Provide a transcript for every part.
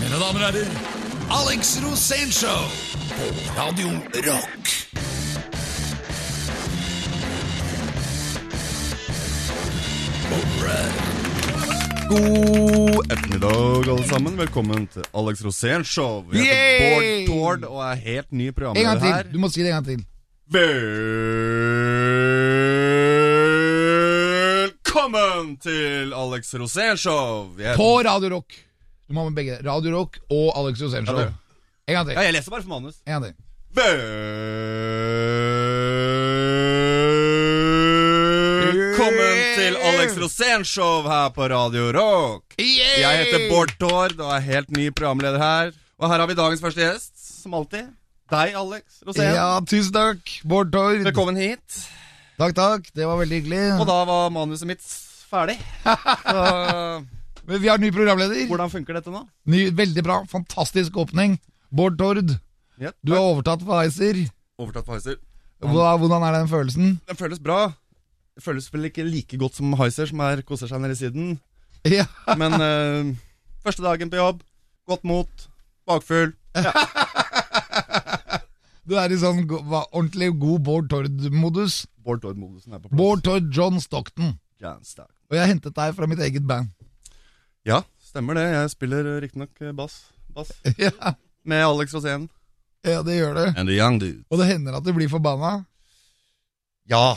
Mine damer og herrer, Alex Rosénshow på Radio Rock. God ettermiddag, alle sammen. Velkommen til Alex Rosén Show. Jeg heter Bård Tord og er helt ny En gang programleder til. Du må si det en gang til. Velkommen til Alex Rosén Show. Jeg, På Radio Rock. Du må ha med begge. Radio Rock og Alex Josenshow. Show. Ja, En gang til. ja, jeg leser bare for manus. En gang til. Velkommen til Alex Rosén Show her på Radio Rock. Jeg heter Bård Tord og er helt ny programleder her. Og her har vi dagens første gjest, som alltid. Deg, Alex Rosén. Ja, tusen takk, Bård Tord. Velkommen hit. Takk, takk. Det var veldig hyggelig. Og da var manuset mitt ferdig. Så, Vi har ny programleder. hvordan funker dette nå? Ny, veldig bra. Fantastisk åpning. Bård Tord, Ja, du har overtatt for Heiser. Overtatt for Heiser. Hvordan er den følelsen? Den føles bra. Det føles vel ikke like godt som Heiser, som er koser seg nede i siden. Ja. Men eh, første dagen på jobb, godt mot, bakfull. Du er i sånn ordentlig god Bård Tord-modus. Bård Tord-modusen er på plass. Bård Tord John Stockton. John Stockton. Og jeg har hentet deg fra mitt eget band. Ja, stemmer det. Jeg spiller riktignok bass. bass. Ja, Med Alex Rosén. ja, det gjør det. And the young dude. Og det hender at du blir forbanna. Ja.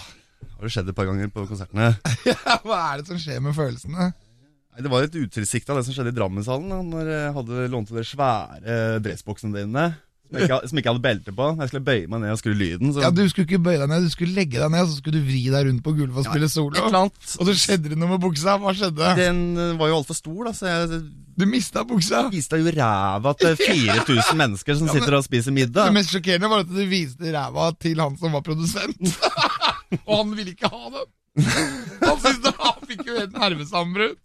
Har det skjedd et par ganger på konsertene. Ja, Hva er det som skjer med følelsene? Nei, Det var et utilsikta det som skjedde i Drammenshallen. da, Når jeg hadde lånte de svære dressboksene dine. Som jeg, ikke, som jeg ikke hadde belte på. Jeg skulle bøye meg ned og skru lyden. Så Ja, Du skulle ikke bøye deg ned, du skulle legge deg ned, så skulle du vri deg rundt på gulvet og spille solo. annet. Og så skjedde det noe med buksa. Hva skjedde? Den eh, var jo altfor stor, da, så jeg Du mista buksa. Du viste jo ræva til 4000 mennesker som sitter og spiser middag. Det mest sjokkerende var at du viste ræva til han som var produsent. og han ville ikke ha den. Han syntes han fikk jo et nervesammenbrudd.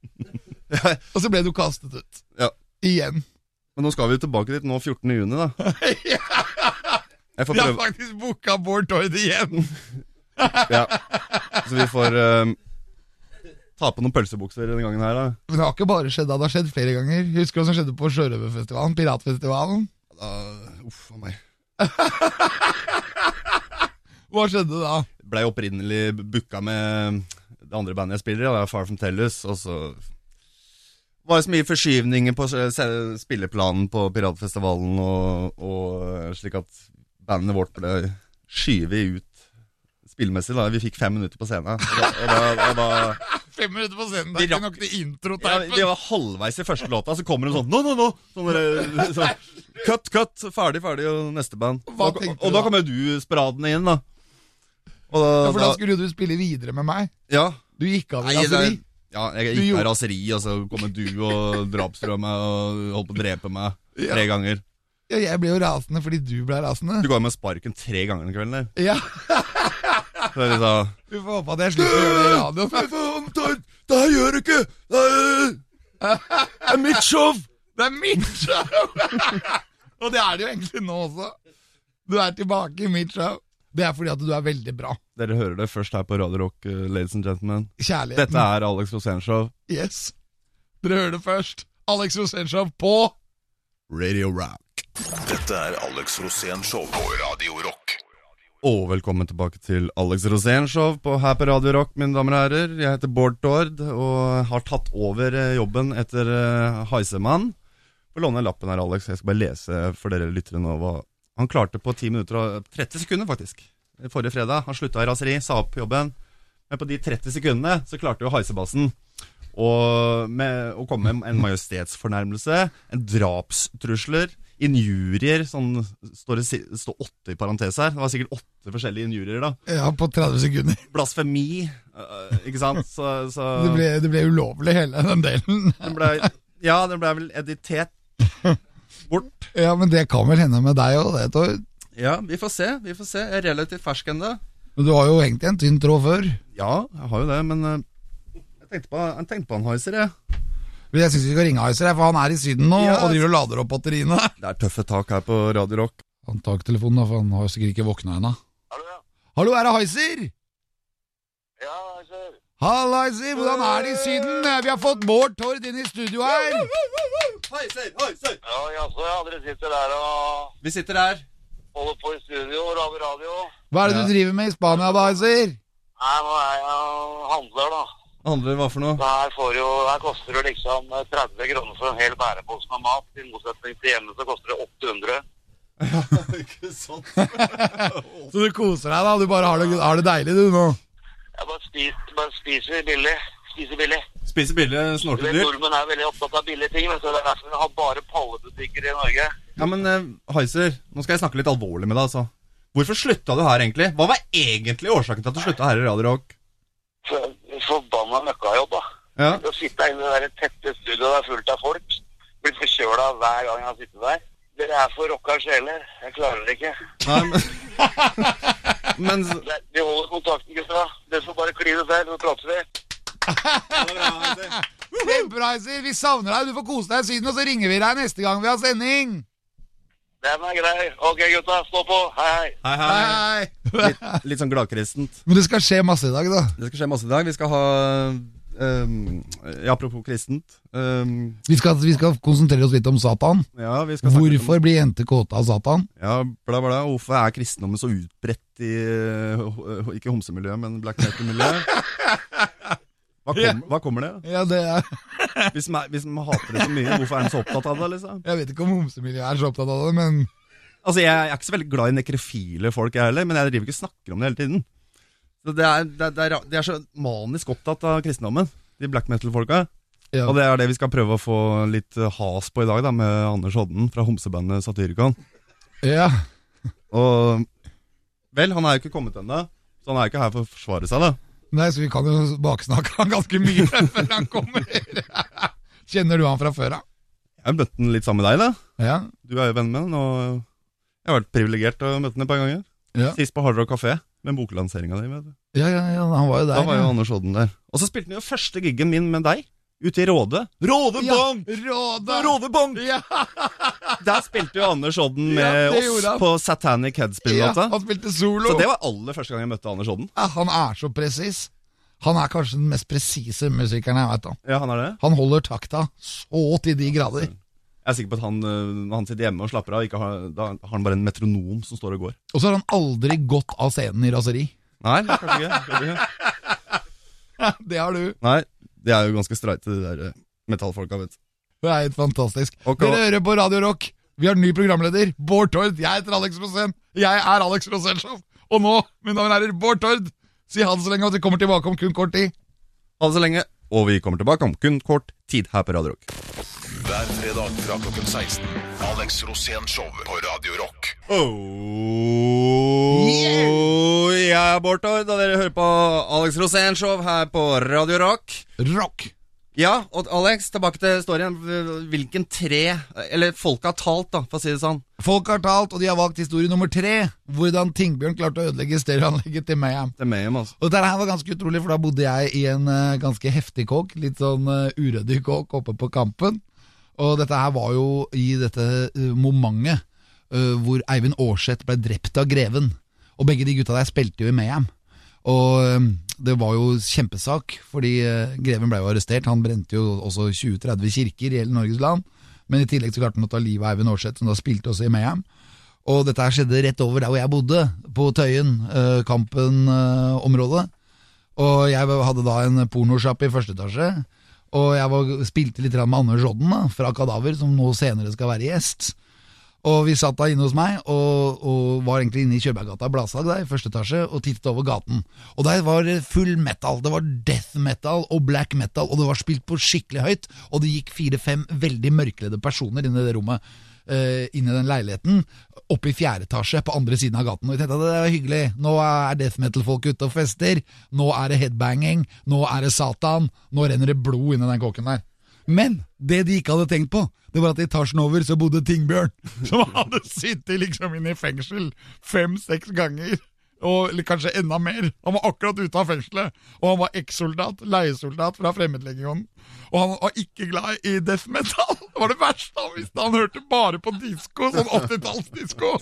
Og så ble du kastet ut. Ja. Igjen. Men nå skal vi jo tilbake dit nå 14. juni, da. Jeg får Vi har prøve faktisk booka Bård Tord igjen. ja. Så vi får eh, ta på noen pølsebukser denne gangen her, da. Men det har ikke bare skjedd da, det har skjedd flere ganger. Husker du hva som skjedde på Sjørøverfestivalen? Piratfestivalen? da uff a meg. Hva skjedde da? Blei opprinnelig booka med det andre bandet jeg spiller i, da, Far From Tellus, og så var det så mye forskyvninger på spilleplanen på Piratfestivalen, og, og slik at bandet vårt ble skyvet ut spillmessig. da Vi fikk fem minutter på scenen. Og da, og da, og da Fem minutter på scenen, det er ikke nok til ja, introteipen. Vi var halvveis i første låta, så kommer det sånn Nå, nå, nå! Sånn, sånn, cut, cut, ferdig, ferdig, og neste band. Hva og, og da da? kommer du spradende inn, da. Og da, Ja, for da da skulle du spille videre med meg. Ja. Du gikk av i Nei, det, raseri. Ja, jeg gikk med raseri, og så kommer du og drapstrua meg og holdt på å drepe meg tre ganger. Ja, jeg ble jo rasende fordi du ble rasende. Du ga meg sparken tre ganger den kvelden der. Ja, Så jeg sa Vi får håpe at jeg slipper å gjøre det i radioen. Det her gjør du ikke! Det det er mitt show! Det er mitt show! Og det er det jo egentlig nå også. Du er tilbake i mitt show. Det er fordi at du er veldig bra. Dere hører det først her på Radio Rock, uh, ladies and gentlemen. Kjærligheten. Dette er Alex Rosenshov. Yes. Dere hører det først. Alex Rosenshov på Radio Rock. Dette er Alex Rosenshov på Radio Rock. Og velkommen tilbake til Alex Rosénshow på, her på Radio Rock, mine damer og herrer. Jeg heter Bård Tord og har tatt over eh, jobben etter uh, Heisemann. Få låne lappen her, Alex. Jeg skal bare lese for dere lyttere nå hva han klarte på 10 minutter og 30 sekunder, faktisk. Forrige fredag. Han slutta i raseri, sa opp jobben. Men på de 30 sekundene så klarte jo Heisebassen å, med, å komme med en majestetsfornærmelse, en drapstrusler, injurier sånn, står det står åtte i parentes her. Det var sikkert åtte forskjellige injurier, da. Ja, på 30 sekunder. Blasfemi, øh, ikke sant? Så, så Det ble, det ble ulovlig, hele den delen. den ble, Ja, den ble vel editert bort. Ja, men det kan vel hende med deg òg, det, Tord. Ja, vi får se. vi får se Jeg er relativt fersk ennå. Men du har jo hengt i en tynn tråd før. Ja, jeg har jo det, men øh, jeg tenkte på, jeg tenkte på han Heiser, jeg. Men Jeg syns vi skal ringe Heiser, for han er i Syden nå Ja. og driver og lader opp batteriene. Det er tøffe tak her på Radio Rock. Han tar ikke telefonen, da, for han har sikkert ikke våkna ennå. Hallo, ja. Hallo, er det Heiser? Ja, jeg hvordan er det i Syden? Vi har fått Bård Tord inn i studio her. Heiser, heiser! Ja, jaså, ja, dere sitter der og Vi sitter her. holder på i studio og lager radio. Hva er det du driver med i Spania, da, Heiser? Nei, nå er jeg handler, da. Handler hva for noe? Der her, får jo, her koster det liksom 30 kroner for en hel bærepose med mat. I motsetning til hjemme så koster det 800. Ikke sant? Så du koser deg, da? Du bare har det, har det deilig, du, nå? Jeg bare, spis, bare spiser billig. Spiser billig. Spiser billig, snorter vet, dyrt. Nordmenn er veldig opptatt av billige ting, men så det er derfor vi har bare pallebutikker i Norge. Ja, men eh, Heiser, nå skal jeg snakke litt alvorlig med deg, altså. Hvorfor slutta du her, egentlig? Hva var egentlig årsaken til at du slutta her i Radio Rock? For- Forbanna møkkajobb, da. Ja, Å sitte inne i det der tette studioet det er fullt av folk. Blitt forkjøla hver gang jeg har sittet der. Dere er for rocka sjeler. Jeg klarer det ikke. nei, men Men Vi holder kontakten, gutta. Dere får bare kline selv, så prater vi. Kjempebra, Heiser. Vi savner deg. Du får kose deg i Syden, og så ringer vi deg neste gang vi har sending. Den er grei. Ok, gutta. Stå på. Hei, hei. Hei, Hei, hei. hei. Litt, litt sånn gladkristent. Men det skal skje masse i dag, da. Det skal skje masse i dag. Vi skal ha ehm, Apropos kristent. ehm, Vi skal, vi skal konsentrere oss litt om Satan. ja, snakke om- Hvorfor blir jenter kåte av Satan? Ja, bla, bla. Hvorfor er kristendommen så utbredt i uh, Ikke homsemiljøet, men black metal-miljøet? Hva, kom, hva kommer det? Ja, det er Hvis man, hvis man hater det så mye, hvorfor er man så opptatt av det? liksom? Jeg vet ikke om homsemiljøet er så opptatt av det, men Altså, Jeg er ikke så veldig glad i nekrofile folk, jeg heller, men jeg driver ikke og snakker om det hele tiden. Det er, det, er, det, er, så manisk opptatt av kristendommen, de black metal-folka. ja. Og det er det vi skal prøve å få litt eh, has på i dag, da, med Anders Hodden fra homsebandet Satyricon. ja. Og vel, han er jo ikke kommet ennå, så han er ikke her for å forsvare seg, da. Nei, så vi kan jo baksnakke han ganske mye før han kommer. Kjenner du han fra før av? Jeg har møtt han litt sammen med deg, da. Ja. Du er jo venn med han, og jeg har vært privilegert å møte han et par ganger. Ja. Sist på Hard Rock Café, med boklanseringa di. vet du. Ja, ja, ja, han var jo der. Da var jo ja. Anders Odden der. Og så spilte han jo første giggen min med deg, ute i Råde. Råde Ja, Bank! Råde! Råde Bank! Ja, Der spilte jo Anders Odden med oss på Satanic ja, Headspill-låta. han spilte solo. så det var aller første gang jeg møtte Anders Odden. ja, han er så presis. Han er kanskje den mest presise musikeren jeg vet om. Ja, han er det. Han holder takta så til de grader. Jeg er sikker på at han, når han sitter hjemme og slapper av, ikke har, da har han bare en metronom som står og går. Og så har han aldri gått av scenen i raseri. Nei, kanskje ikke. Kanskje ikke. Det har du. Nei, de er jo ganske streite, de der øh, metallfolka, vet du. Det er helt fantastisk. Okay. Dere hører på Radio Rock. Vi har ny programleder, Bård Tord. Jeg heter Alex Rosén. Jeg er Alex Rosénshow. Og nå, mine damer og herrer, Bård Tord. Si ha det så lenge at vi kommer tilbake om kun kort tid. Ha det så lenge, og vi kommer tilbake om kun kort tid her på Radio Rock. Hver fredag fra klokken 16. Alex Rosén Show på Radio Rock. Oh, Jeg er Bård da og dere hører på Alex Rosén Show her på Radio Rock. Rock. Ja, og Alex, tilbake til storyen. Hvilken tre Eller folk har talt, da, for å si det sånn. Folk har talt, og de har valgt historie nummer tre. Hvordan Tingbjørn klarte å ødelegge stereoanlegget til Mayhem. Til Mayhem, altså. Og dette her var ganske utrolig, for da bodde jeg i en uh, ganske heftig kåk. Litt sånn uh, uryddig kåk oppe på Kampen. Og dette her var jo i dette eh, momentet uh, hvor Eivind Aarseth ble drept av greven. Og begge de gutta der spilte jo i Mayhem. Og eh, det var jo kjempesak, fordi greven ble jo arrestert. Han brente jo også 20-30 kirker i hele Norges land. Men i tillegg så klarte han å ta livet av Eivind Aarseth, som da spilte også i Mayhem. Og dette her skjedde rett over der hvor jeg bodde, på Tøyen, Kampen-området. og jeg hadde da en pornosjappe i første etasje. Og jeg var, spilte litt med Anders Odden da, fra Kadaver, som nå senere skal være gjest. Og vi satt da inne hos meg, og, og var egentlig inne i Kjøbergata Bladsalg der, i første etasje, og tittet over gaten. Og der var full metal. Det var death metal og black metal, og det var spilt på skikkelig høyt. Og det gikk fire-fem veldig mørkledde personer inn i det rommet, inn i den leiligheten, oppe i fjerde etasje på andre siden av gaten. Og vi tenkte at det var hyggelig. Nå er death metal-folk ute og fester. Nå er det headbanging. Nå er det Satan. Nå renner det blod inn i den kåken der. Men det de ikke hadde tenkt på, det var at i etasjen over så bodde Tingbjørn, som hadde sittet liksom inne i fengsel fem-seks ganger. Og kanskje enda mer. Han var akkurat ute av fengselet, og han var ekssoldat, leiesoldat fra Fremmedlegionen. Og han var ikke glad i death metal. Det var det verste han visste. Han hørte bare på disko, sånn 80-tallsdisko.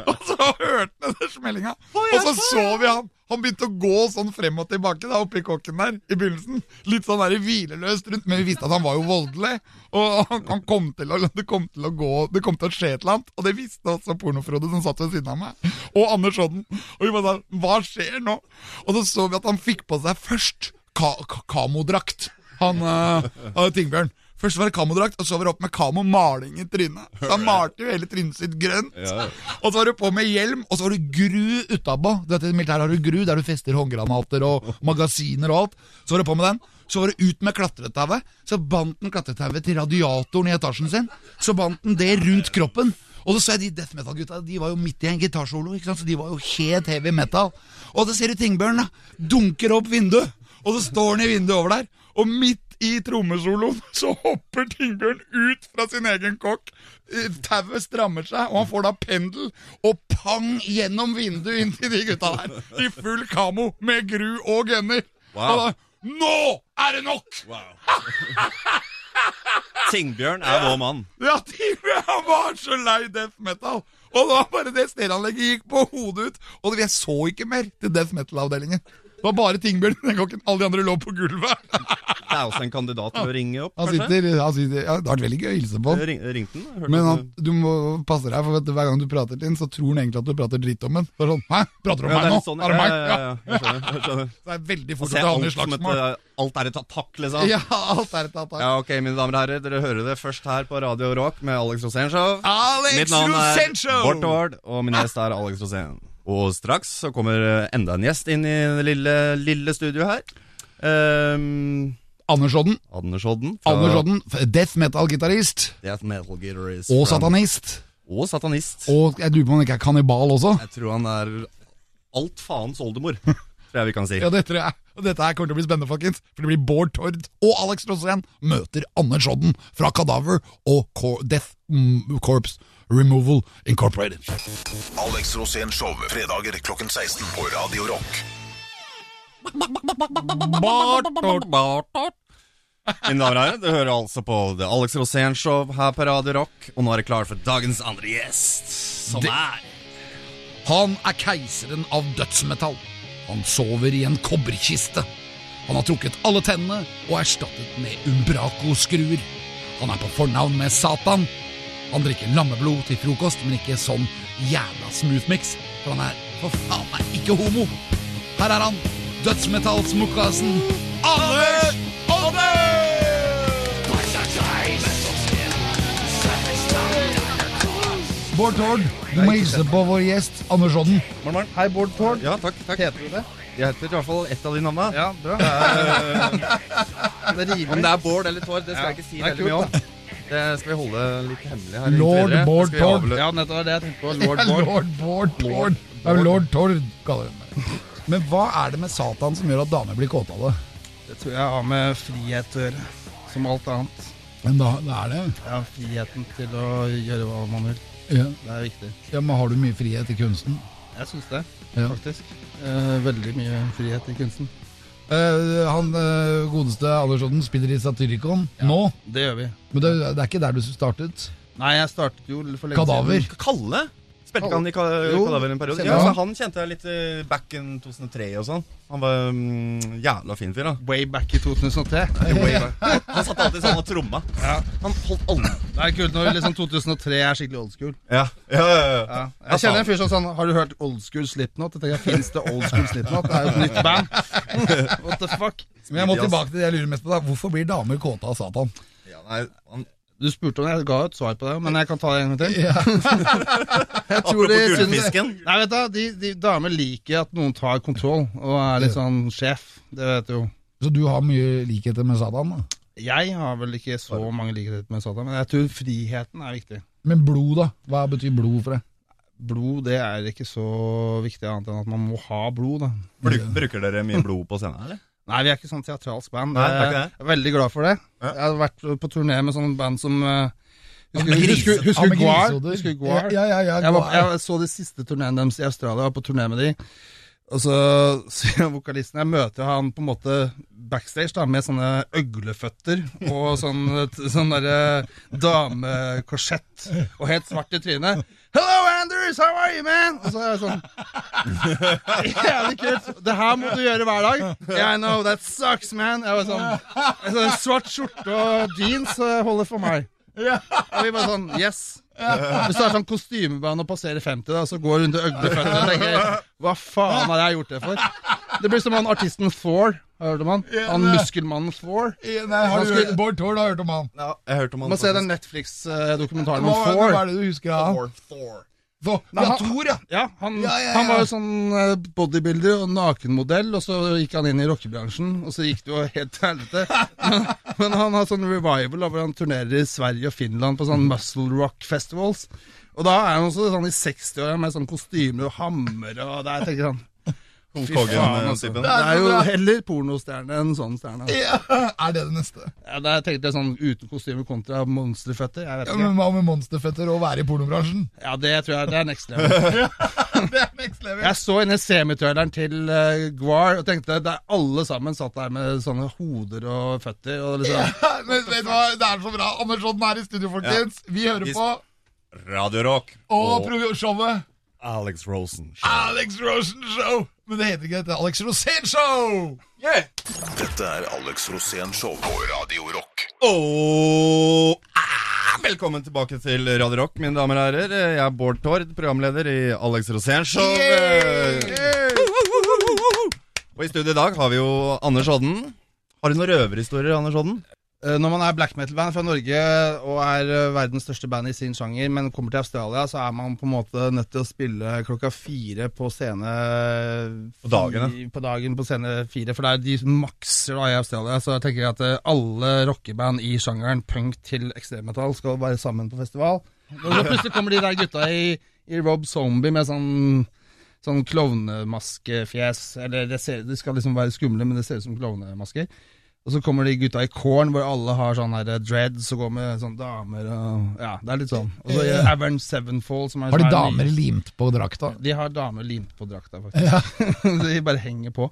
Og så hørte han den smellinga, og så så vi han. Han begynte å gå sånn frem og tilbake da, oppi kåken der i begynnelsen. Litt sånn der hvileløst rundt, men vi visste at han var jo voldelig. Og han, han kom til å, det kom til å gå Det kom til å skje et eller annet. Og det visste også Pornofrode som satt ved siden av meg. Og Anders Odden. Og vi bare sånn Hva skjer nå? Og så så vi at han fikk på seg først ka kamodrakt. Han uh, Tingbjørn. Først var det kamodrakt, og så var det opp med kamomaling i trynet. Så han malte jo hele trynet sitt grønt. Og så var det på med hjelm, og så var det gru utapå. Du vet, I militæret har du gru, der du fester håndgranater og magasiner og alt. Så var det på med den. Så var det ut med klatretauet. Så bandt den klatretauet til radiatoren i etasjen sin. Så bandt den det rundt kroppen. Og så så jeg de death metal-gutta. De var jo midt i en gitarsolo, ikke sant? så de var jo helt heavy metal. Og så ser du Tingbjørn, da. Dunker opp vinduet. Og så står han i vinduet over der. Og midt i trommesoloen så hopper Tingbjørn ut fra sin egen kokk. Eh, Tauet strammer seg, og han får da pendel og pang gjennom vinduet inn til de gutta der. I full kamo med gru og gunner. Wow. Og da Nå er det nok! Tingbjørn er vår mann. Ja, Tingbjørn var så lei death metal. Og det var bare det stereoanlegget gikk på hodet ut. Og jeg så ikke mer til death metal-avdelingen. Det var bare Tingbjørn den gangen. Alle de andre lå på gulvet. Det er også en kandidat til å ringe opp, Han sitter, han sitter, ja, Det har vært veldig gøy å hilse på. Ring, ringte den? Hørte Men han, du må passe deg, for vet du, hver gang du prater til han, så tror han egentlig at du prater dritt om han. Så det sånn, Hæ? Prater du om ja, meg nå? sånn, er det meg? ja, Ja. jeg skjønner, jeg skjønner. Det er veldig fort at havner i slagsmål. eh, alt er et attakk, liksom. Ja, alt er et attakk. Ja, ok, mine damer og herrer, dere hører det først her på Radio Rock med Alex Rosénshow. Alex Mitt navn er! Bård Tord, og min gjest er Alex Rosén. Og straks så kommer enda en gjest inn i det lille, lille studioet her. Um, Anders Odden. Anders Odden. fra Anders Odden, death metal-gitarist. Death metal-gitarist Og satanist. Og satanist. Og jeg lurer på om han ikke er kannibal også. Jeg tror han er alt faens oldemor, tror jeg vi kan si. Ja, det tror jeg. Og dette her kommer til å bli spennende, folkens. For det blir Bård Tord og Alex Rosén møter Anders Odden fra Kadaver og Death mm, Corps Removal Incorporated. Alex Rosén Show, fredager klokken 16 på Radio Rock. Mine damer og herrer, du hører altså på The Alex Rosén Show her på Radio Rock. Og nå er det klart for dagens andre gjest, som Det- er Han er keiseren av dødsmetall. Han sover i en kobberkiste. Han har trukket alle tennene og erstattet med umbraco-skruer. Han er på fornavn med Satan. Han drikker lammeblod til frokost, men ikke sånn jævla smoothmix, for han er for faen meg ikke homo. Her er han, dødsmetallsmokkasen Anders Odde! Bård Tord, du må hilse på vår gjest Anders Odden. Hei, Bård Tord. Ja, takk. takk. Heter du det? Jeg heter i hvert fall ett av de navnene. Ja, bra. Det rimer. Om det er Bård eller Tord, det skal Ja, jeg ikke si det er veldig mye om. Det skal vi holde litt hemmelig her. Lord. Bård Det Tord. Ja, Ja, nettopp det jeg tenkte på. Lord Ja, Bård. Lord Bård Tord. Det er jo Lord Tord, kaller de det. Men hva er det med Satan som gjør at damer blir kåte av det? Det tror jeg har med frihet å gjøre, som alt annet. Men da, det er det. Ja, friheten til å gjøre hva man vil. Ja. Det er viktig. ja, Men har du mye frihet i kunsten? Jeg syns det, Ja. faktisk. Eh, veldig mye frihet i kunsten. Eh, han uh, godeste Anders Odden spiller i Satyricon nå, Det gjør vi. men det, det er ikke der du startet. Nei, jeg startet jo for lenge Kadaver. siden. Kalle? Spilte han i Ka- Jo, Kadaver en periode? Ja, jeg. så Han kjente jeg litt eh, back in 2003 og sånn. Han var um, jævla fin fyr, da. Way back i 2003. Way back. Han satt alltid sånn og tromma. Ja. Han holdt alle Det er kult når liksom 2003 er skikkelig old school. Ja, ja, ja, ja. Ja. Jeg kjenner en fyr som sånn Har du hørt old school Slipknot? Jeg tenker, Fins det old school Slipknot? Det er jo et nytt band. What the fuck? Men jeg må tilbake til det jeg lurer mest på. da Hvorfor blir damer kåte av Satan? ja nei, han, Du spurte om det, jeg ga et svar på det, men jeg kan ta det en gang til. Ja. Jeg tror Apropos de syns- Nei, vet du, de, de damer liker at noen tar kontroll og er litt sånn sjef. Det vet du jo. Så du har mye likheter med Satan? da Jeg har vel ikke så mange likheter med Satan, men jeg tror friheten er viktig. Men blod, da? Hva betyr blod for deg? Blod det er ikke så viktig annet enn at man må ha blod. da. Bruker dere mye blod på scenen, eller? Nei, vi er ikke sånn teatralsk band. Nei, det er ikke det. Jeg er veldig glad for det. Ja. Jeg har vært på turné med sånne band som uh, Husker du Ja, Guar? Husker Guar? Ja, ja, ja, Jeg, var, jeg så de siste turnéene deres i Australia, jeg var på turné med de. Og så sier vokalisten Jeg møter han på en måte backstage da med sånne øgleføtter og sånn, sånn derre damekorsett og helt svart i trynet. Hello, Andrew! Boris, how are you, man? Og så er jeg sånn Jævlig kult. Det her må du gjøre hver dag. Yeah, I know, that sucks, man. Jeg var sånn, en sånn Svart skjorte og jeans eh, holder for meg. Og vi bare sånn Yes. Hvis du er sånn kostymeband og passerer 50, da, så går du rundt i øgleføtter og tenker Hva faen har jeg gjort det for? Det blir som han artisten Thor. Hørte man? han? Muskelmannen Thor. Nei, har du hørt, Bård Tord har hørt om han. Ja, jeg hørte om han må se den Netflix-dokumentaren om Thor. hva er det du husker av han? Thor. Thor. Nei, Ja, han- Thor, ja. Ja, han, Ja, ja, ja. han var jo sånn eh, bodybuilder og nakenmodell, og så gikk han inn i rockebransjen, og så gikk det jo helt til helvete. Men, men han har sånn revival hvor han turnerer i Sverige og Finland på sånn muscle rock festivals. Og da er han også sånn i 60-åra med sånn kostymer og hammer og der tenker jeg faen, altså. Det er jo heller pornostjerne enn sånn stjerne. ja. Er det det neste? Ja, der tenkte jeg sånn uten kostyme kontra monsterføtter. Jeg vet Ja, men Hva med monsterføtter og være i pornobransjen? Ja, det tror jeg det er next level. det er next level. Jeg så inne semitraileren til uh, Gwar og tenkte det er alle sammen satt der med sånne hoder og føtter. Og liksom, Men vet du hva, det er så bra. Anders Odden er i studio, folkens. Vi hører på Radio Rock og og showet Alex Rosen. Alex Rosen Show. Men det heter ikke dette. Alex Rosén Show! Yeah. Dette er Alex Rosén Show på Radio Rock. Oh, ah, velkommen tilbake til Radio Rock, mine damer og herrer. Jeg er Bård Tord, programleder i Alex Rosén Show. Og i studio i dag har vi jo Anders Odden. Har du noen røverhistorier, Anders Odden? Eh, når man er black metal-band fra Norge og er eh, verdens største band i sin sjanger, men kommer til Australia, så er man på en måte nødt til å spille klokka fire på scene På dagen, ja. På dagen på scene fire, for det er de makser da i Australia. Så jeg tenker at eh, alle rockeband i sjangeren punk til ekstremmetall skal være sammen på festival. Og så plutselig kommer de der gutta i, i Rob Zombie med sånn Sånn klovnemaskefjes. Eller det ser, de skal liksom være skumle, men det ser ut som klovnemasker. Og så kommer de gutta i Korn, hvor alle har sånn her dreads og går med sånne damer og Ja, det er litt sånn. Og så Ja. Avern Sevenfold, som er Har de er damer limt på drakta? De har damer limt på drakta, faktisk. Ja. de bare henger på.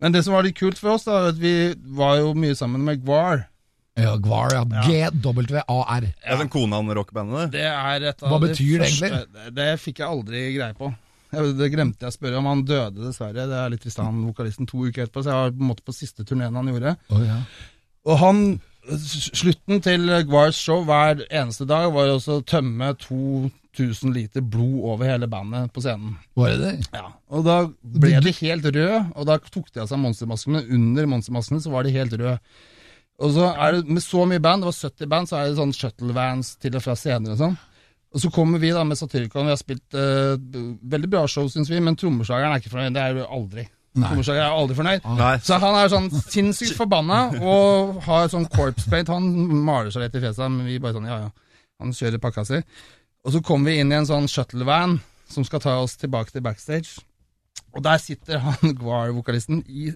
Men det som var litt kult for oss, da, var at vi var jo mye sammen med Gwar. Ja, Gvar, ja. G-W-A-R. Det er sånn konan-rockbandet. Det er et av Hva betyr det egentlig? Det, det fikk jeg aldri greie på. Det glemte jeg å spørre om. Han døde dessverre. Det er litt trist, han vokalisten to uker etterpå, så jeg var på en måte på siste turneen han gjorde. Oh, ja. Og han Slutten til Guars show hver eneste dag var også å tømme 2000 liter blod over hele bandet på scenen. Var det det? Ja, Og da ble de helt røde, og da tok de av seg monstermaskene. Men under monstermaskene så var de helt røde. Og så er det med så mye band, det var 70 band, så er det sånn shuttlevans til og fra scener og sånn. Og så kommer vi da med Satyricon, vi har spilt uh, veldig bra show, syns vi, men trommeslageren er ikke fornøyd. Det er jo aldri. Trommeslageren er aldri fornøyd. Nei. Så han er sånn sinnssykt forbanna og har sånn corpse paint. Han maler seg litt i fjeset, men vi bare sånn, ja ja. Han kjører pakka si. Og så kommer vi inn i en sånn shuttlevan som skal ta oss tilbake til backstage. Og der sitter han Gwar-vokalisten i,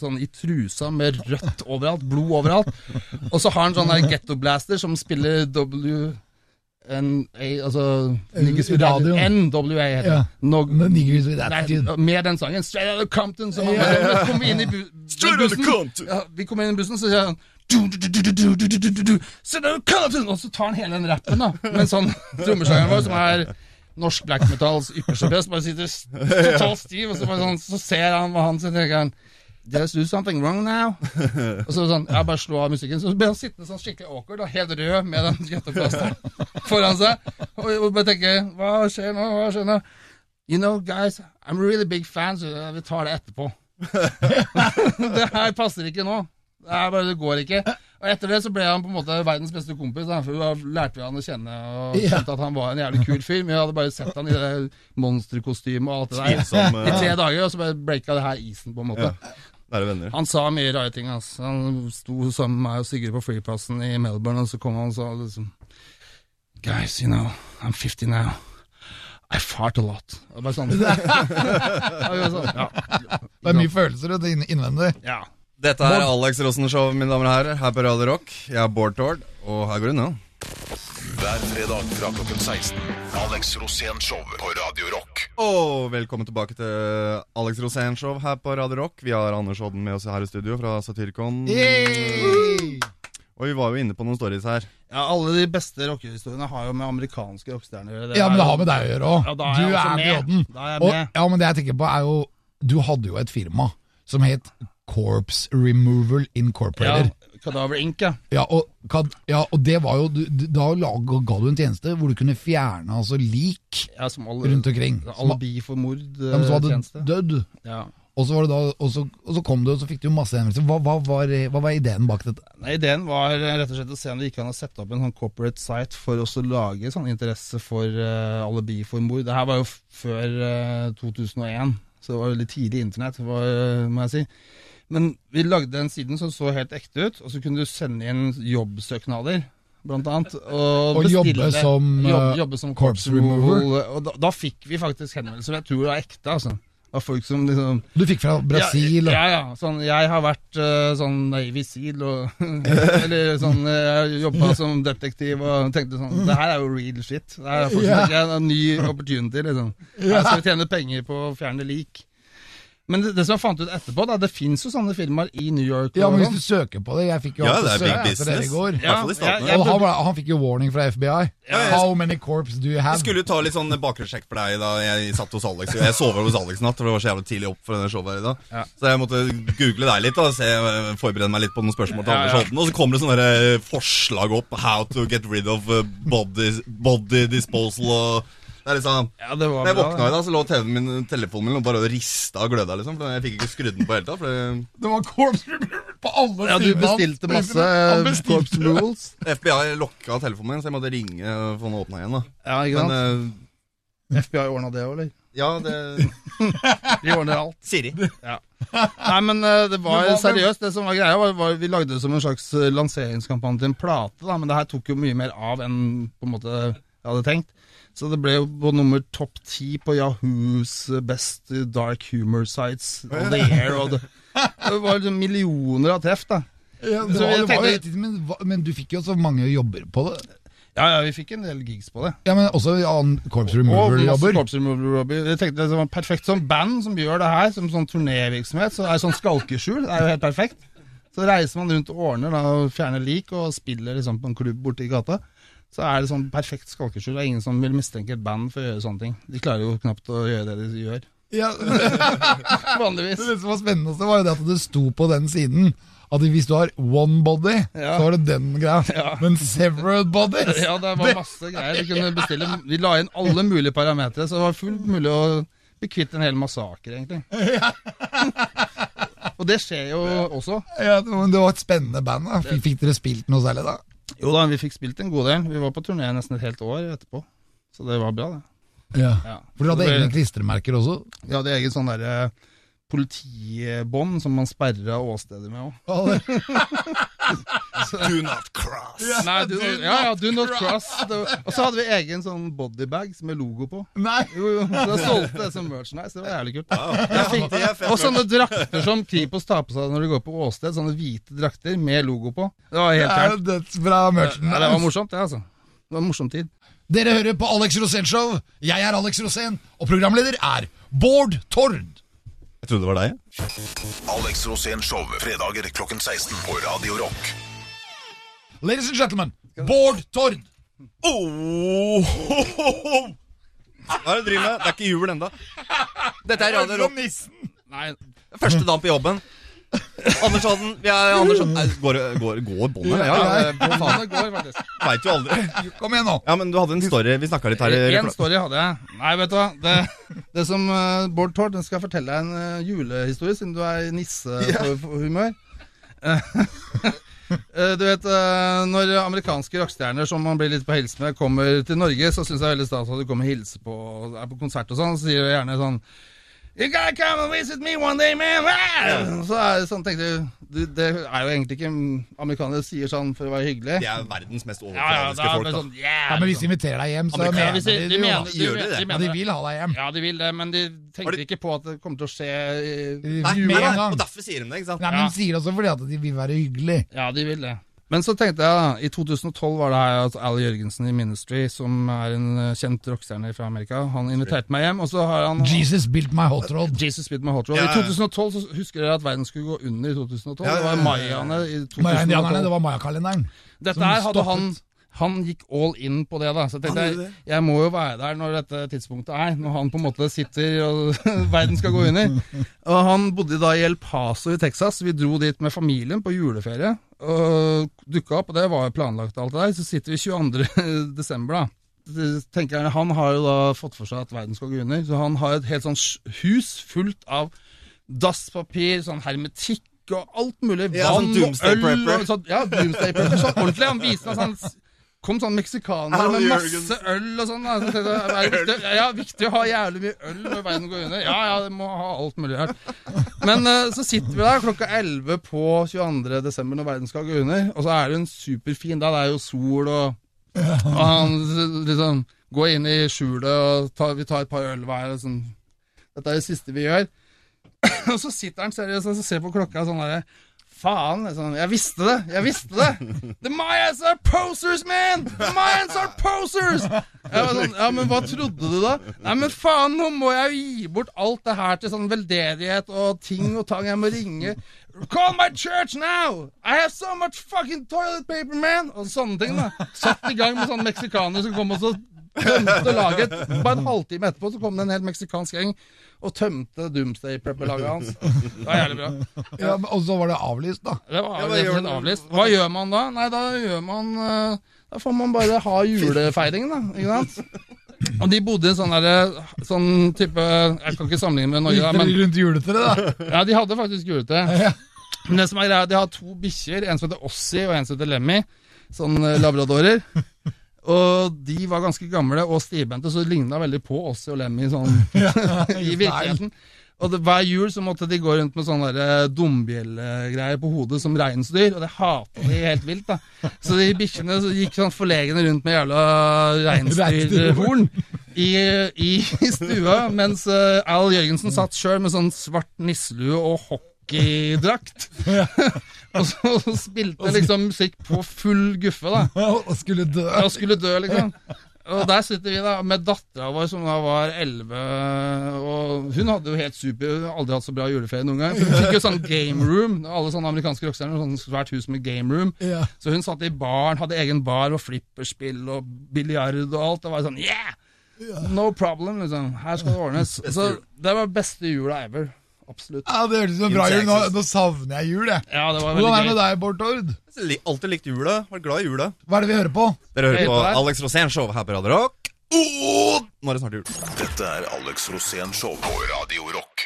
sånn i trusa med rødt overalt, blod overalt. Og så har han sånn der ghetto blaster som spiller W altså Niggers with NWA heter det no, Niggers with Med den sangen. Straight out of Compton. Så yeah. kom vi inn i bussen. Vi kom inn i bussen, så sier han Og så tar han hele den rappen, da. Mens han trommeslageren vår, som er norsk black metals ypperste best, bare sitter totalt stiv, og så, sånn, så ser han hva han sier, tenker han i do something wrong now? Og så sånn, jeg bare slo av musikken. Så ble han sittende sånn skikkelig awkward, og helt rød med den gjetteplasteren foran seg. Og jeg bare tenker, hva skjer nå, hva skjer nå? You know, guys, I'm a really big fan, så vi tar det etterpå. det her passer ikke nå. Det, her bare, det går ikke. Og etter det så ble han på en måte verdens beste kompis, da, for da lærte vi han å kjenne og Ja. skjønte at han var en jævlig kul fyr. Men vi hadde bare sett han i det monsterkostymet og alt det der Tvilsom, i eh, tre dager, og så bare breaka det her isen, på en måte. Ja. Han sa mye rare ting. Altså. Han sto sammen med meg og Sigurd på flyplassen i Melbourne, og så kom han og sa liksom Guys, you know, I'm 50 now. I fart a lot. Det, sånn. sånn. Det er mye følelser inn- innvendig. ja. Dette er Alex Rosen Show, mine damer og herrer, her på Radio Rock. Jeg er Bård Tord, og her går det nå. Hver fredag fra klokken 16. Alex Rosén Show på Radio Rock. Og velkommen tilbake til Alex Rosén Show her på Radio Rock. Vi har Anders Odden med oss her i studio fra Satyricon. Yay! Og vi var jo inne på noen stories her. Ja, Alle de beste rockehistoriene har jo med amerikanske rockestjerner å gjøre. Ja, men det har med deg å gjøre òg. Ja, da er du jeg også er med. pioden. Da er jeg Og, med. ja, men det jeg tenker på er jo Du hadde jo et firma som het Corpse Removal Incorporated. Ja, Cadaver Inc., ja. Ja, og, ja, og det var jo Da lag, ga du en tjeneste hvor du kunne fjerne altså lik ja som alle, rundt omkring. Alibi for mord. ja, men som hadde dødd. Ja. Og så, var det da, og, så, og så kom du, og så fikk du masse henvendelser. Hva, hva, var, hva var ideen bak dette? Nei, Ideen var eh, rett og slett å se om det gikk an å sette opp en sånn corporate site for å lage sånn interesse for uh, alibi for mord. Det her var jo før uh, 2001, så det var veldig tidlig internett, var, eh, må jeg si. Men vi lagde den siden som så helt ekte ut, og så kunne du sende inn jobbsøknader, blant annet. Og, Og jobbe som, jobb, eh, jobbe som corpse remover. Og da, da fikk vi faktisk henvendelser, jeg tror det var ekte, altså. Av folk som liksom Du fikk fra Brasil. ja, ja, ja. Sånn, jeg har vært uh, sånn Navy Seal og Eller sånn Jeg jobba som detektiv og tenkte sånn Det her er jo real shit. Det er Ja. tenker en ny opportunity, liksom. Her skal vi tjene penger på å fjerne lik. Men det, det som jeg fant ut etterpå, da, det fins jo sånne firmaer i New York. Ja, men sånn. hvis du søker på det Jeg fikk jo Ja, det er big søke etter dere i business. i Ja, statene. jeg- Og han, han fikk jo warning fra FBI. ja. How many corps do you have? Jeg skulle jo ta litt sånn bakgrunnssjekk for deg da jeg satt hos Alex. Jeg sov hos Alex natt, for det var så jævlig tidlig opp for denne showet her i dag. Ja. Så jeg måtte google deg litt og se, forberede meg litt på noen spørsmål til Anders. Holten. Og så kommer det sånne eh, forslag opp. How to get rid of eh, body, body disposal og det er liksom Ja, det var Når jeg bra, våkna i dag, så lå TV-en min, telefonen min og bare rista og gløda, liksom. For jeg fikk ikke skrudd den på hele tatt. Det- Det var corps på alle Ja, du bestilte masse eh, bestilte- corpse rules. FBI lokka telefonen min, så jeg måtte ringe og få den åpna igjen. da Ja, ikke sant? Men uh... FBI ordna det òg, eller? ja, det De ordner alt. Siri. Nei, men eh, det var Men hva- seriøst. Det som var greia, var, var Vi lagde det som en slags eh, lanseringskampanje til en plate, da, men det her tok jo mye mer av enn på en måte jeg hadde tenkt. Så det ble jo på nummer topp ti på Yahoos Best Dark Humor Sites of the Year. Og det, det var liksom millioner av treff, da. Ja, det var, det var, tenkte- men, men du fikk jo så mange jobber på det. Ja, ja, vi fikk en del gigs på det. Ja, men også annen corps Og removal-jobber. Jeg tenkte det var perfekt som band som gjør det her, som sånn turnévirksomhet. Så det er sånn skalkeskjul. Det er jo helt perfekt. Så reiser man rundt og ordner da, og fjerner lik og spiller liksom på en klubb borte i gata. Så er det sånn perfekt skalkeskjul. Det er ingen som vil mistenke et band for å gjøre sånne ting. De klarer jo knapt å gjøre det de gjør. Ja, Vanligvis. det som var spennende, var jo det at det sto på den siden at hvis du har one body, Ja. så var det den greia. Ja. Men several bodies Ja, det var masse greier. Vi kunne bestille Vi la inn alle mulige parametere, så det var fullt mulig å bli kvitt en hel massaker, egentlig. Og det skjer jo også. ja, Men det var et spennende band. da fikk dere spilt noe særlig da? Jo da, vi fikk spilt en god del. Vi var på turné nesten et helt år etterpå. Så det var bra, det. Ja. Ja. For dere hadde Det egne klistremerker også? Vi hadde egen sånn derre politibånd som man sperra åsteder med òg. Ja, det- Do not cross. Nei, du, ja, ja, do not cross. cross. Og så hadde vi egen sånn bodybag med logo på. Nei! Jo, jo, Da solgte det som merchandise. Det var jævlig kult. Ja, fikk det, Og sånne drakter som Kripos tar på seg når de går på åsted. Sånne hvite drakter med logo på. Det var helt Det er dødsbra merchen. Ja, det var morsomt, det, altså. Det var en morsom tid. Dere hører på Alex Rosén Show. Jeg er Alex Rosén, og programleder er Bård Tord. Jeg trodde det var deg. Alex Rosén Show, fredager klokken 16 på Radio Rock. Ladies and gentlemen, Bård Tord. Oh, Hva er det du driver med? Det er ikke jul ennå. Dette er Radio Rock. Nei, Første dag på jobben. Anders Odden, vi er Anders Odden. Går, går, går båndet? Ja, ja. båndet går, faktisk. Veit jo aldri. Kom igjen nå. Ja, men du hadde en story. Vi snakka litt her. En story hadde jeg. Nei, vet du hva. Det, det som uh, Bård Tord den skal jeg fortelle deg en uh, julehistorie, siden du er i nisse på, på. Eh, du vet, eh, Når amerikanske rockestjerner som man blir litt på hils med, kommer til Norge, så syns jeg veldig stas at du kommer og hilser på og er på konsert og sånn. Så sier de gjerne sånn You gotta come and visit me one day, man! Ah! Så er det sånn, tenkte du, Det er jo egentlig ikke Amerikanere sier sånn for å være hyggelig. De er verdens mest Ja, ja, overfladiske er folk. sånn, yeah, Ja, men Hvis de liksom. inviterer deg hjem, så mener de, de de, mener, de, Gjør de det? de Ja, de vil ha deg hjem. Ja, de vil det, men de tenker de- ikke på at det kommer til å skje i Nei, Med en gang. og derfor sier de det, ikke sant? Nei, men de sier også fordi at de vil være hyggelig. Ja, de vil det. Men så tenkte jeg da, i 2012 var det her at Al Jørgensen i Ministry, som er en eh, kjent rockestjerne fra Amerika, han inviterte meg hjem, og så har han Jesus built my hot rod. Jesus built My Hot Rod. Ja, ja. I 2012 så husker dere at verden skulle gå under i 2012. Ja, ja, Det var mayaene i 2012. Maya-indianerne, det var mayakalenderen. Dette her hadde han. Han gikk all in på det, da. Så jeg tenkte jeg, jeg må jo være der når dette tidspunktet er. Når han på en måte sitter og verden skal gå under. Og han bodde da i El Paso i Texas. Vi dro dit med familien på juleferie. Og dukka opp, og det var jo planlagt alt det der. Så sitter vi 22. desember, da. Tenker jeg, Han har jo da fått for seg at verden skal gå under, så han har et helt sånn hus fullt av dasspapir, sånn hermetikk og alt mulig. Ja, sånn Vann og øl. Og sånn, ja, doomsday prepper. Sånn ordentlig. Han viste meg sånn Kom sånn meksikanere med masse øl og sånn. Så er viktig, ja, viktig å ha jævlig mye øl når verden går under. Ja, ja, det må ha alt mulig her. Men eh, så sitter vi der klokka 11 på 22. desember når verden skal gå under, og så er det en superfin dag. Det er jo sol, og, og han liksom går inn i skjulet, og tar, vi tar et par øl hver. Sånn. Dette er det siste vi gjør. og så sitter han seriøst og ser på klokka sånn derre Faen. Sånn, jeg visste det! Jeg visste det! The Mayans are posers, man! The Mayans are posers! Jeg var sånn, ja, men hva trodde du da? Nei, men faen, nå må jeg jo gi bort alt det her til sånn veldedighet og ting og tang. Jeg må ringe. Call my church now! I have so much fucking toilet paper, man! Og sånne ting, da. Satt i gang med sånne meksikanere som kom og så tømte laget. Bare en halvtime etterpå så kom det en hel meksikansk gjeng og tømte Doomsday Prepper-laget hans. Det var jævlig bra. Ja, men- og så var det avlyst, da. Det var Ja, hva avlyst. Hva gjør man da? Nei, da gjør man eh, Da får man bare ha julefeiringen, da. Ikke sant? Og de bodde i en sånn der, Sånn type Jeg kan ikke sammenligne med Norge, da, men rundt juletreet, da? ja, de hadde faktisk juletre. Ja. Men det som er greia, de har to bikkjer. En som heter Ossi, og en som heter Lemmy. Sånn eh, labradorer. Og de var ganske gamle og stivbente, så det ligna veldig på oss og Lemmy sånn i virkeligheten. Og det, hver jul så måtte de gå rundt med sånne der dombjellegreier på hodet som reinsdyr, og det hata de helt vilt. da. Så de bikkjene så gikk sånn forlegne rundt med jævla reinsdyrhorn i, i stua, mens eh, Al Jørgensen satt sjøl med sånn svart nisselue og hockeydrakt. og så spilte liksom musikk på full guffe, da. Og skulle dø. Og skulle dø, liksom. Og der sitter vi da med dattera vår som da var 11, og hun hadde jo helt super Hun aldri hatt så bra juleferie noen gang. For hun fikk jo sånn game room. Alle sånne amerikanske rockestjerner sånn svært hus med game room. Ja. Så hun satt i baren, hadde egen bar og flipperspill og biljard og alt. Det var sånn yeah! No problem, liksom. Her skal det ordnes. Så det var beste jula ever. Absolutt. Ja, Det hørtes ut bra jul. Nå, nå savner jeg jul, jeg. Ja, det var Hvordan er det med deg, Bård Tord? Alltid likt jula. Vært glad i jula. Hva er det vi hører på? Dere hører på. Alex Rosén Show her på Radio Rock. Oh! nå er det snart jul. Dette er Alex Rosén Show på Radio Rock.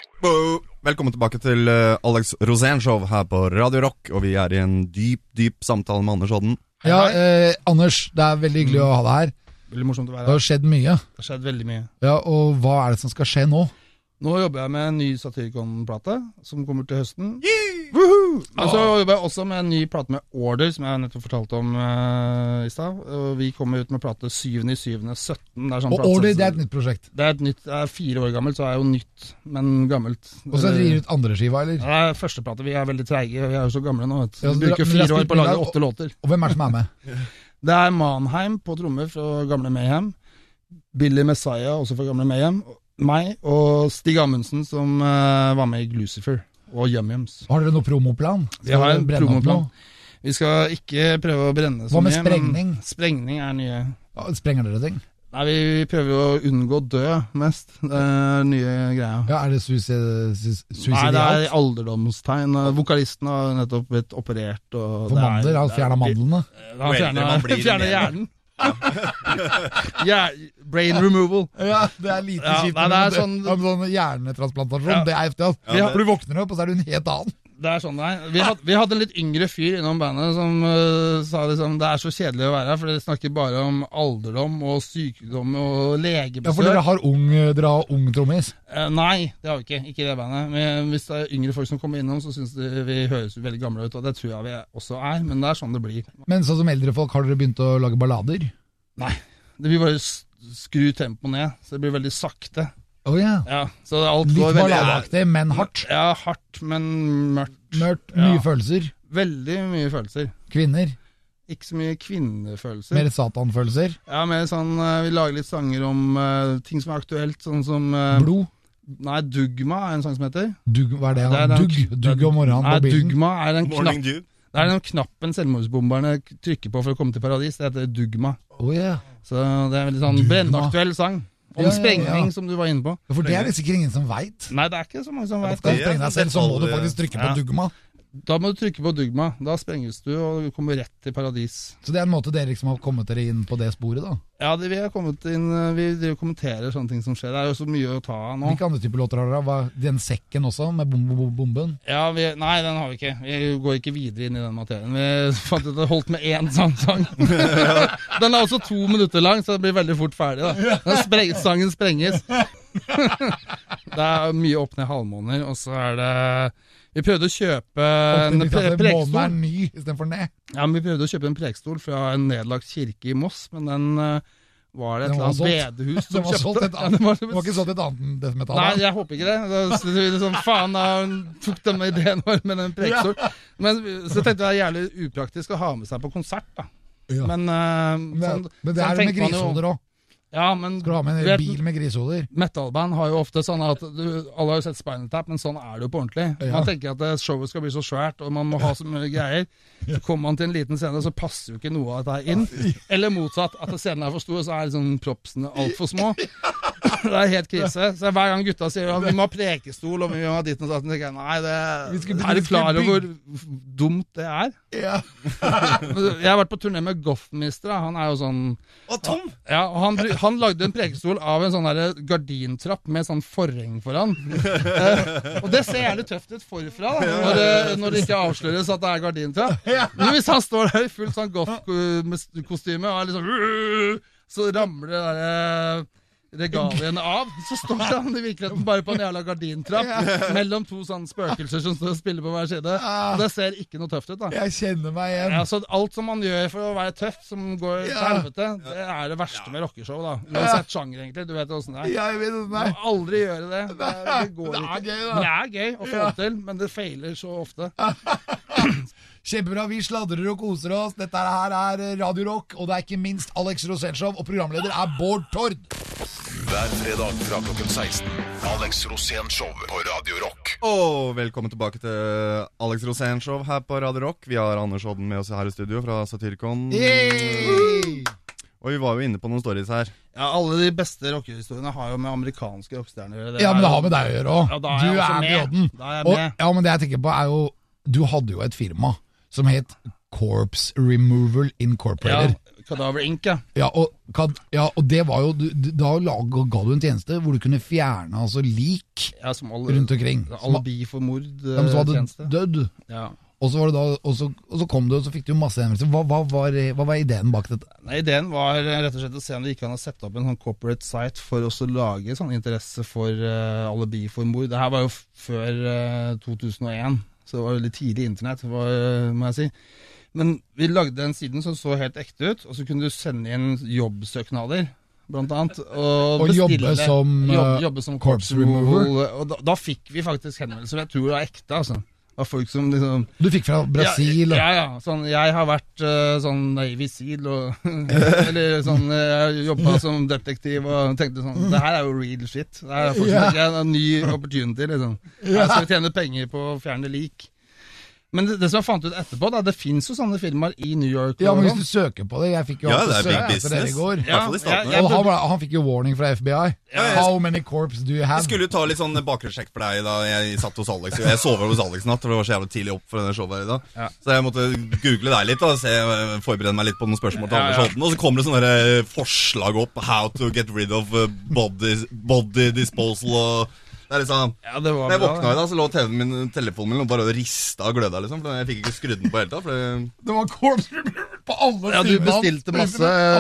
Velkommen tilbake til eh, Alex Rosén Show her på Radio Rock. Og vi er i en dyp, dyp samtale med Anders Odden. Ja, eh, Anders, det er veldig hyggelig å ha deg her. Veldig morsomt å være her. Det har skjedd mye. Det har skjedd veldig mye. Ja, Og hva er det som skal skje nå? Nå jobber jeg med en ny Satyricon-plate, som kommer til høsten. Woohoo! Og så jobber jeg også med en ny plate med Order, som jeg nettopp fortalte om uh, i stad. Vi kommer ut med plate 7.7.17. Det er sånn Og Order, det er et nytt prosjekt. Det er nytt, det er fire år gammelt, så er jo nytt, men gammelt. Og så gir du ut andre skiva, eller? Det er første plate. Vi er veldig treige, vi er jo så gamle nå. vet Vi Ja, bruker men fire år på å lage åtte låter. Og hvem er det som er med? Det er Manheim på trommer fra gamle Mayhem. Billy Messiah, også fra gamle Mayhem. Meg og Stig Amundsen, som eh, var med i Glucifer. Og Yum Yums. Har dere noen promoplan? Vi har en promoplan. Vi skal ikke prøve å brenne så mye. Hva med mye. sprengning? Sprengning er nye. Ja, Sprenger dere ting? Nei, vi prøver jo å unngå å dø mest. Det er nye greia. Ja, Er det suicid- Nei, det er alderdomstegn. Vokalisten har nettopp blitt operert. Og For er- mandler? Han fjerna mandlene? Han fjerna hjernen. Hjer- brain removal. Ja, det er lite Ja, kjipt. nei, det er sånn- sånn hjernetransplantasjon, Ja. det er heftig. Altså. Ja, For du våkner opp, og så er du en helt annen. Det er sånn det er. Vi, had, vi hadde en litt yngre fyr innom bandet som uh, sa liksom det er så kjedelig å være her, for dere snakker bare om alderdom og sykdom og legebesøk. Ja, For dere har ung, dere har ung trommis. Uh, nei, det har vi ikke. Ikke i det bandet. Men hvis det er yngre folk som kommer innom, så syns de vi høres veldig gamle ut. Og det tror jeg vi også er, men det er sånn det blir. Men sånn som eldre folk, har dere begynt å lage ballader? Nei. Det blir bare skru tempoet ned, så det blir veldig sakte. Å ja. Ja, så alt Litt går veldig balladeaktig, men hardt. Ja, hardt, men mørkt. Mørkt, mye Ja. følelser. Veldig mye følelser. Kvinner. Ikke så mye kvinnefølelser. Mer satanfølelser? Ja, mer sånn eh, Vi lager litt sanger om uh, ting som er aktuelt, sånn som uh, Blod? Nei, Dugma er en sang som heter. Dug, hva er det? Det er den- Dugg, dugg om morgenen Nei, på bilen? Dugma er en knapp Det er den knappen selvmordsbomberne trykker på for å komme til paradis. Det heter Dugma. Oh, yeah. Så det er en veldig sånn brennaktuell sang. Om Ja, ja, sprengning, som du var inne på. For det er det sikkert ingen som veit. Nei, det er ikke så mange som vet Skal du sprenge deg selv, så må du faktisk trykke på dugma. Da må du trykke på Dugma. Da sprenges du og du kommer rett til paradis. Så det er en måte dere liksom har kommet dere inn på det sporet, da. Ja, det, vi har kommet inn Vi kommenterer sånne ting som skjer. Det er jo så mye å ta av nå. Hvilke andre typer låter har dere? Hva- Den sekken også, med bom, bom, bomben? Ja, vi, Nei, den har vi ikke. Vi går ikke videre inn i den materien. Vi fant ut at det holdt med én sånn sang. den er også to minutter lang, så det blir veldig fort ferdig. da den spreng, Sangen sprenges. det er mye opp ned halvmåner, og så er det Vi prøvde å kjøpe en pre liksom er prekestol. ny istedenfor ned. Ja, men Vi prøvde å kjøpe en prekestol fra en nedlagt kirke i Moss, men den eh, var det et eller annet bedehus som var kjøpte. et Ja, annet. den var- Det var ikke solgt et annet desimetall? Nei, jeg håper ikke det. Da så det sånn, faen, da tok de ideen vår med den prekestol. Men så tenkte jeg det er jævlig upraktisk å ha med seg på konsert, da. Ja. Men, uh, Men, sånn, men det sånn er det med tenker man grisehoder òg. Ja, men Skal du ha med en vet, bil med grisehoder? Metalband har jo ofte sånn at du, Alle har jo sett Spinal Tap, men sånn er det jo på ordentlig. Ja. Man tenker at det- showet skal bli så svært, og man må ha så mye greier. Så kommer man til en liten scene, så passer jo ikke noe av dette inn. Eller motsatt, at scenen er for stor, og så er liksom propsene altfor små. Det er helt krise. Så hver gang gutta sier at vi må ha prekestol og vi må ha ditt og datt, tenker jeg nei, Vi det, er du klar over hvor dumt det er? Ja. Jeg har vært på turné med Goffminister. Han er jo sånn Og Tom! ja, og han, han lagde en prekestol av en sånn der gardintrapp med sånn forheng foran. Eh, og det ser jævlig tøft ut forfra, da, når, det- når det ikke avsløres at det er gardintrapp. Men hvis han står der i fullt sånn Goff-kostyme og er liksom Så ramler det derre regaliene av. Så står han i virkeligheten bare på en jævla gardintrapp mellom to sånne spøkelser som står og spiller på hver side. Og det ser ikke noe tøft ut, da. Jeg kjenner meg igjen. Ja, så Alt som man gjør for å være tøff, som går til helvete, det er det verste med rockeshow. da Uansett sjanger, egentlig. Du vet åssen det er. Jeg vet det Du må aldri gjøre det. Det, det går Det er ikke. gøy, da. Det er gøy å få til, men det feiler så ofte. Kjempebra. Vi sladrer og koser oss. Dette her er Radio Rock, og det er ikke minst Alex Rosenshov, og programleder er Bård Tord. Hver fredag fra klokken 16. Alex Rosenshov på Radio Rock. Og velkommen tilbake til Alex Rosenshov her på Radio Rock. Vi har Anders Odden med oss her i studio fra Satyricon. Og vi var jo inne på noen stories her. Ja, Alle de beste rockehistoriene har jo med amerikanske rockestjerner å gjøre. Ja, men det har med deg å gjøre òg. Ja, du er med. med er Og, ja, men det jeg tenker på, er jo Du hadde jo et firma som het Corpse Removal Ja, Kadaver Inc., ja. Ja, og, ja, og det var jo Da lag, ga du en tjeneste hvor du kunne fjerne altså lik ja som alle, rundt omkring. Alibi for mord. ja, men som hadde tjeneste. dødd. Ja. Og så, var det da, og, så, og så kom du, og så fikk du masse henvendelser. Hva, hva, var, hva var ideen bak dette? Nei, Ideen var eh, rett og slett å se om det gikk an å sette opp en sånn corporate site for å lage sånn interesse for uh, alibi for mord. Det her var jo før uh, 2001, så det var veldig tidlig internett, var, må jeg si. Men vi lagde den siden som så helt ekte ut, og så kunne du sende inn jobbsøknader, blant annet. Og, Og jobbe som, jobb, eh, jobbe som corpse removal. Og da, da fikk vi faktisk henvendelser, jeg tror det var ekte, altså. Av folk som liksom Du fikk fra Brasil. ja, ja, ja. Sånn, jeg har vært uh, sånn Navy Seal og Eller sånn Jeg jobba som detektiv og tenkte sånn Det her er jo real shit. Det er folk Ja. tenker en ny opportunity, liksom. Her skal vi tjene penger på å fjerne lik. Men det, det som jeg fant ut etterpå, da, det fins jo sånne firmaer i New York. Ja, men hvis du søker på det Jeg fikk jo Ja, det er big søke etter dere i går. går. I i Ja, Og han, han fikk jo warning fra FBI. ja. How many corps do you Jeg have? skulle jo ta litt sånn bakgrunnssjekk for deg da jeg satt hos Alex. Jeg sov hos Alex i natt, for det var så jævlig tidlig opp for denne showet her i dag. Ja. Så jeg måtte google deg litt og se, forberede meg litt på noen spørsmål til Ja, Anders. Holten. Og så kommer det sånne eh, forslag opp. How to get rid of eh, body, body disposal og det er liksom Ja, det var Når jeg bra, våkna i dag, så lå TV-en min, telefonen min og bare rista og gløda, liksom. For jeg fikk ikke skrudd den på hele tatt. For det- Det var corps removal på alle Ja, du bestilte masse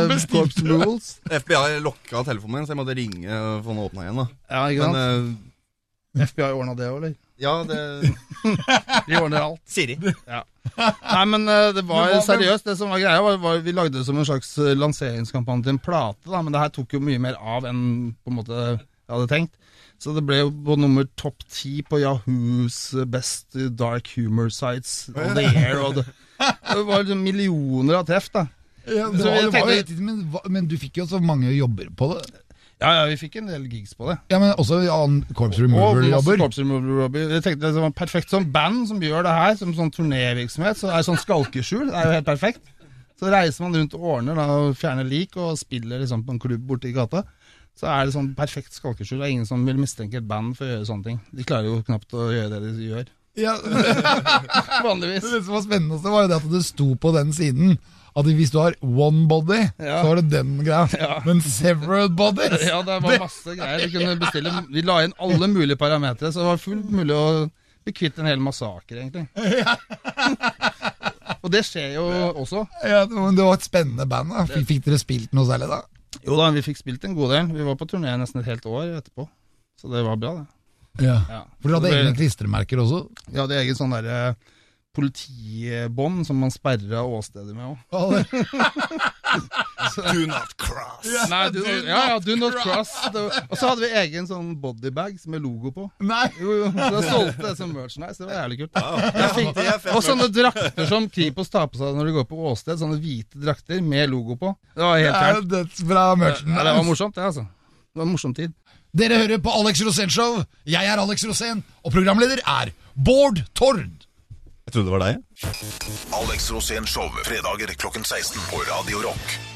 bestilte- corpse rules. FBI lokka telefonen min, så jeg måtte ringe og få den åpna igjen. da Ja, ikke sant? Men uh... FBI ordna det òg, eller? ja, det De ordner alt. Siri. Nei, men eh, det var Det var- seriøst. Det som var greia, var, var vi lagde det som en slags eh, lanseringskampanje til en plate, da, men det her tok jo mye mer av enn på en måte jeg hadde tenkt. Så det ble jo på nummer topp ti på Yahoos best dark humor sites of the year. Og det, det var liksom millioner av treff, da. Ja, det var, det var tenkte- men, men du fikk jo så mange jobber på det. Ja, ja, vi fikk en del gigs på det. Ja, men også annen Corps Og. Corpse Removal-jobber. Jeg tenkte det var perfekt som band som gjør det her, som sånn turnévirksomhet. Så det er sånn skalkeskjul. Det er jo helt perfekt. Så reiser man rundt og ordner da, og fjerner lik og spiller liksom på en klubb borte i gata. Så er det sånn perfekt skalkeskjul. Det er ingen som vil mistenke et band for å gjøre sånne ting. De klarer jo knapt å gjøre det de gjør. Ja, Vanligvis. det som var spennende, var jo det at det sto på den siden at hvis du har one body, Ja. så har du den greia. Ja. Men several bodies Ja, det var masse greier. Vi kunne bestille Vi la inn alle mulige parametere, så det var fullt mulig å bli kvitt en hel massaker, egentlig. Ja. Og det skjer jo også. ja, men Det var et spennende band. da fikk dere spilt noe særlig da? Jo da, vi fikk spilt en god del. Vi var på turné nesten et helt år etterpå. Så det var bra, det. Ja. Ja. For dere hadde egne klistremerker også? Vi hadde egen sånn derre politibånd som man sperra åstedet med òg. Do not cross. Nei, du, ja, ja, do not cross. cross. Og så hadde vi egen sånn bodybag med logo på. Nei! Jo, jo, så da solgte det som merchandise. Det var jævlig kult. Det, Og sånne drakter som Kripos tar på seg når de går på åsted. Sånne hvite drakter med logo på. Det var helt Det er fjernt. dødsbra. Ja, det var morsomt, det, altså. Det var en morsom tid. Dere hører på Alex Rosén Show. Jeg er Alex Rosén, og programleder er Bård Tord. Jeg trodde det var deg. Alex Rosén Show, fredager klokken 16 på Radio Rock.